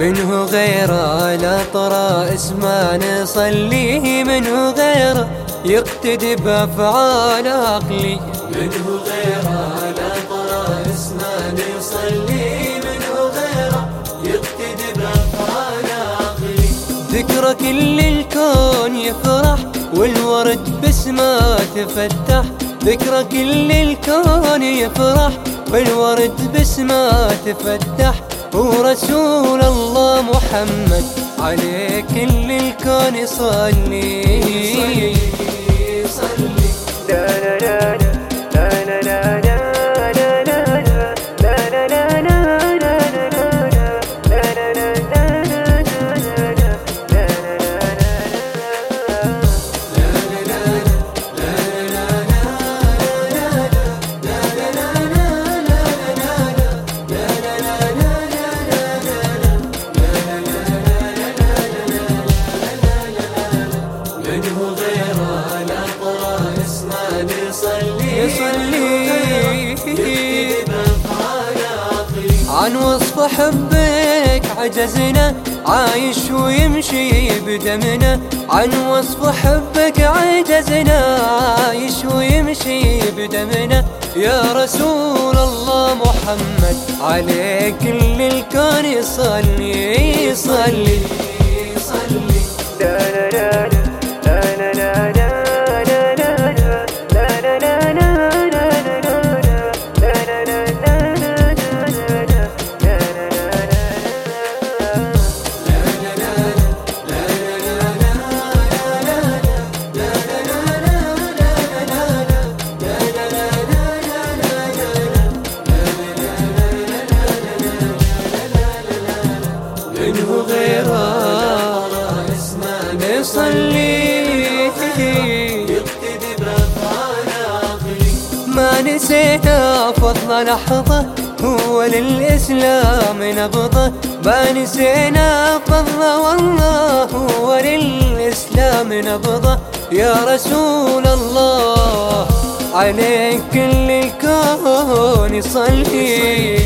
منه غيره لا طرى اسمه نصليه منه غيره يقتدي بأفعال عقلي منه غيره طرى اسمه نصليه ذكرى كل الكون يفرح والورد باسمه تفتح. ذكرى كل الكون يفرح والورد باسمه تفتح. ورسول الله محمد عليه كل الكون يصلي. منه غيره لا طرى اسمه نصلي يصلي عن وصف حبك عجزنا عايش ويمشي بدمنا. عن وصف حبك عجزنا عايش ويمشي بدمنا. يا رسول الله محمد عليك كل الكون يصلي يصلي منه غيره نصلي يقتدي ما نسينا فضل لحظة هو للإسلام نبضة. ما نسينا فضل والله هو للإسلام نبضة. يا رسول الله عليك كل الكون يصلي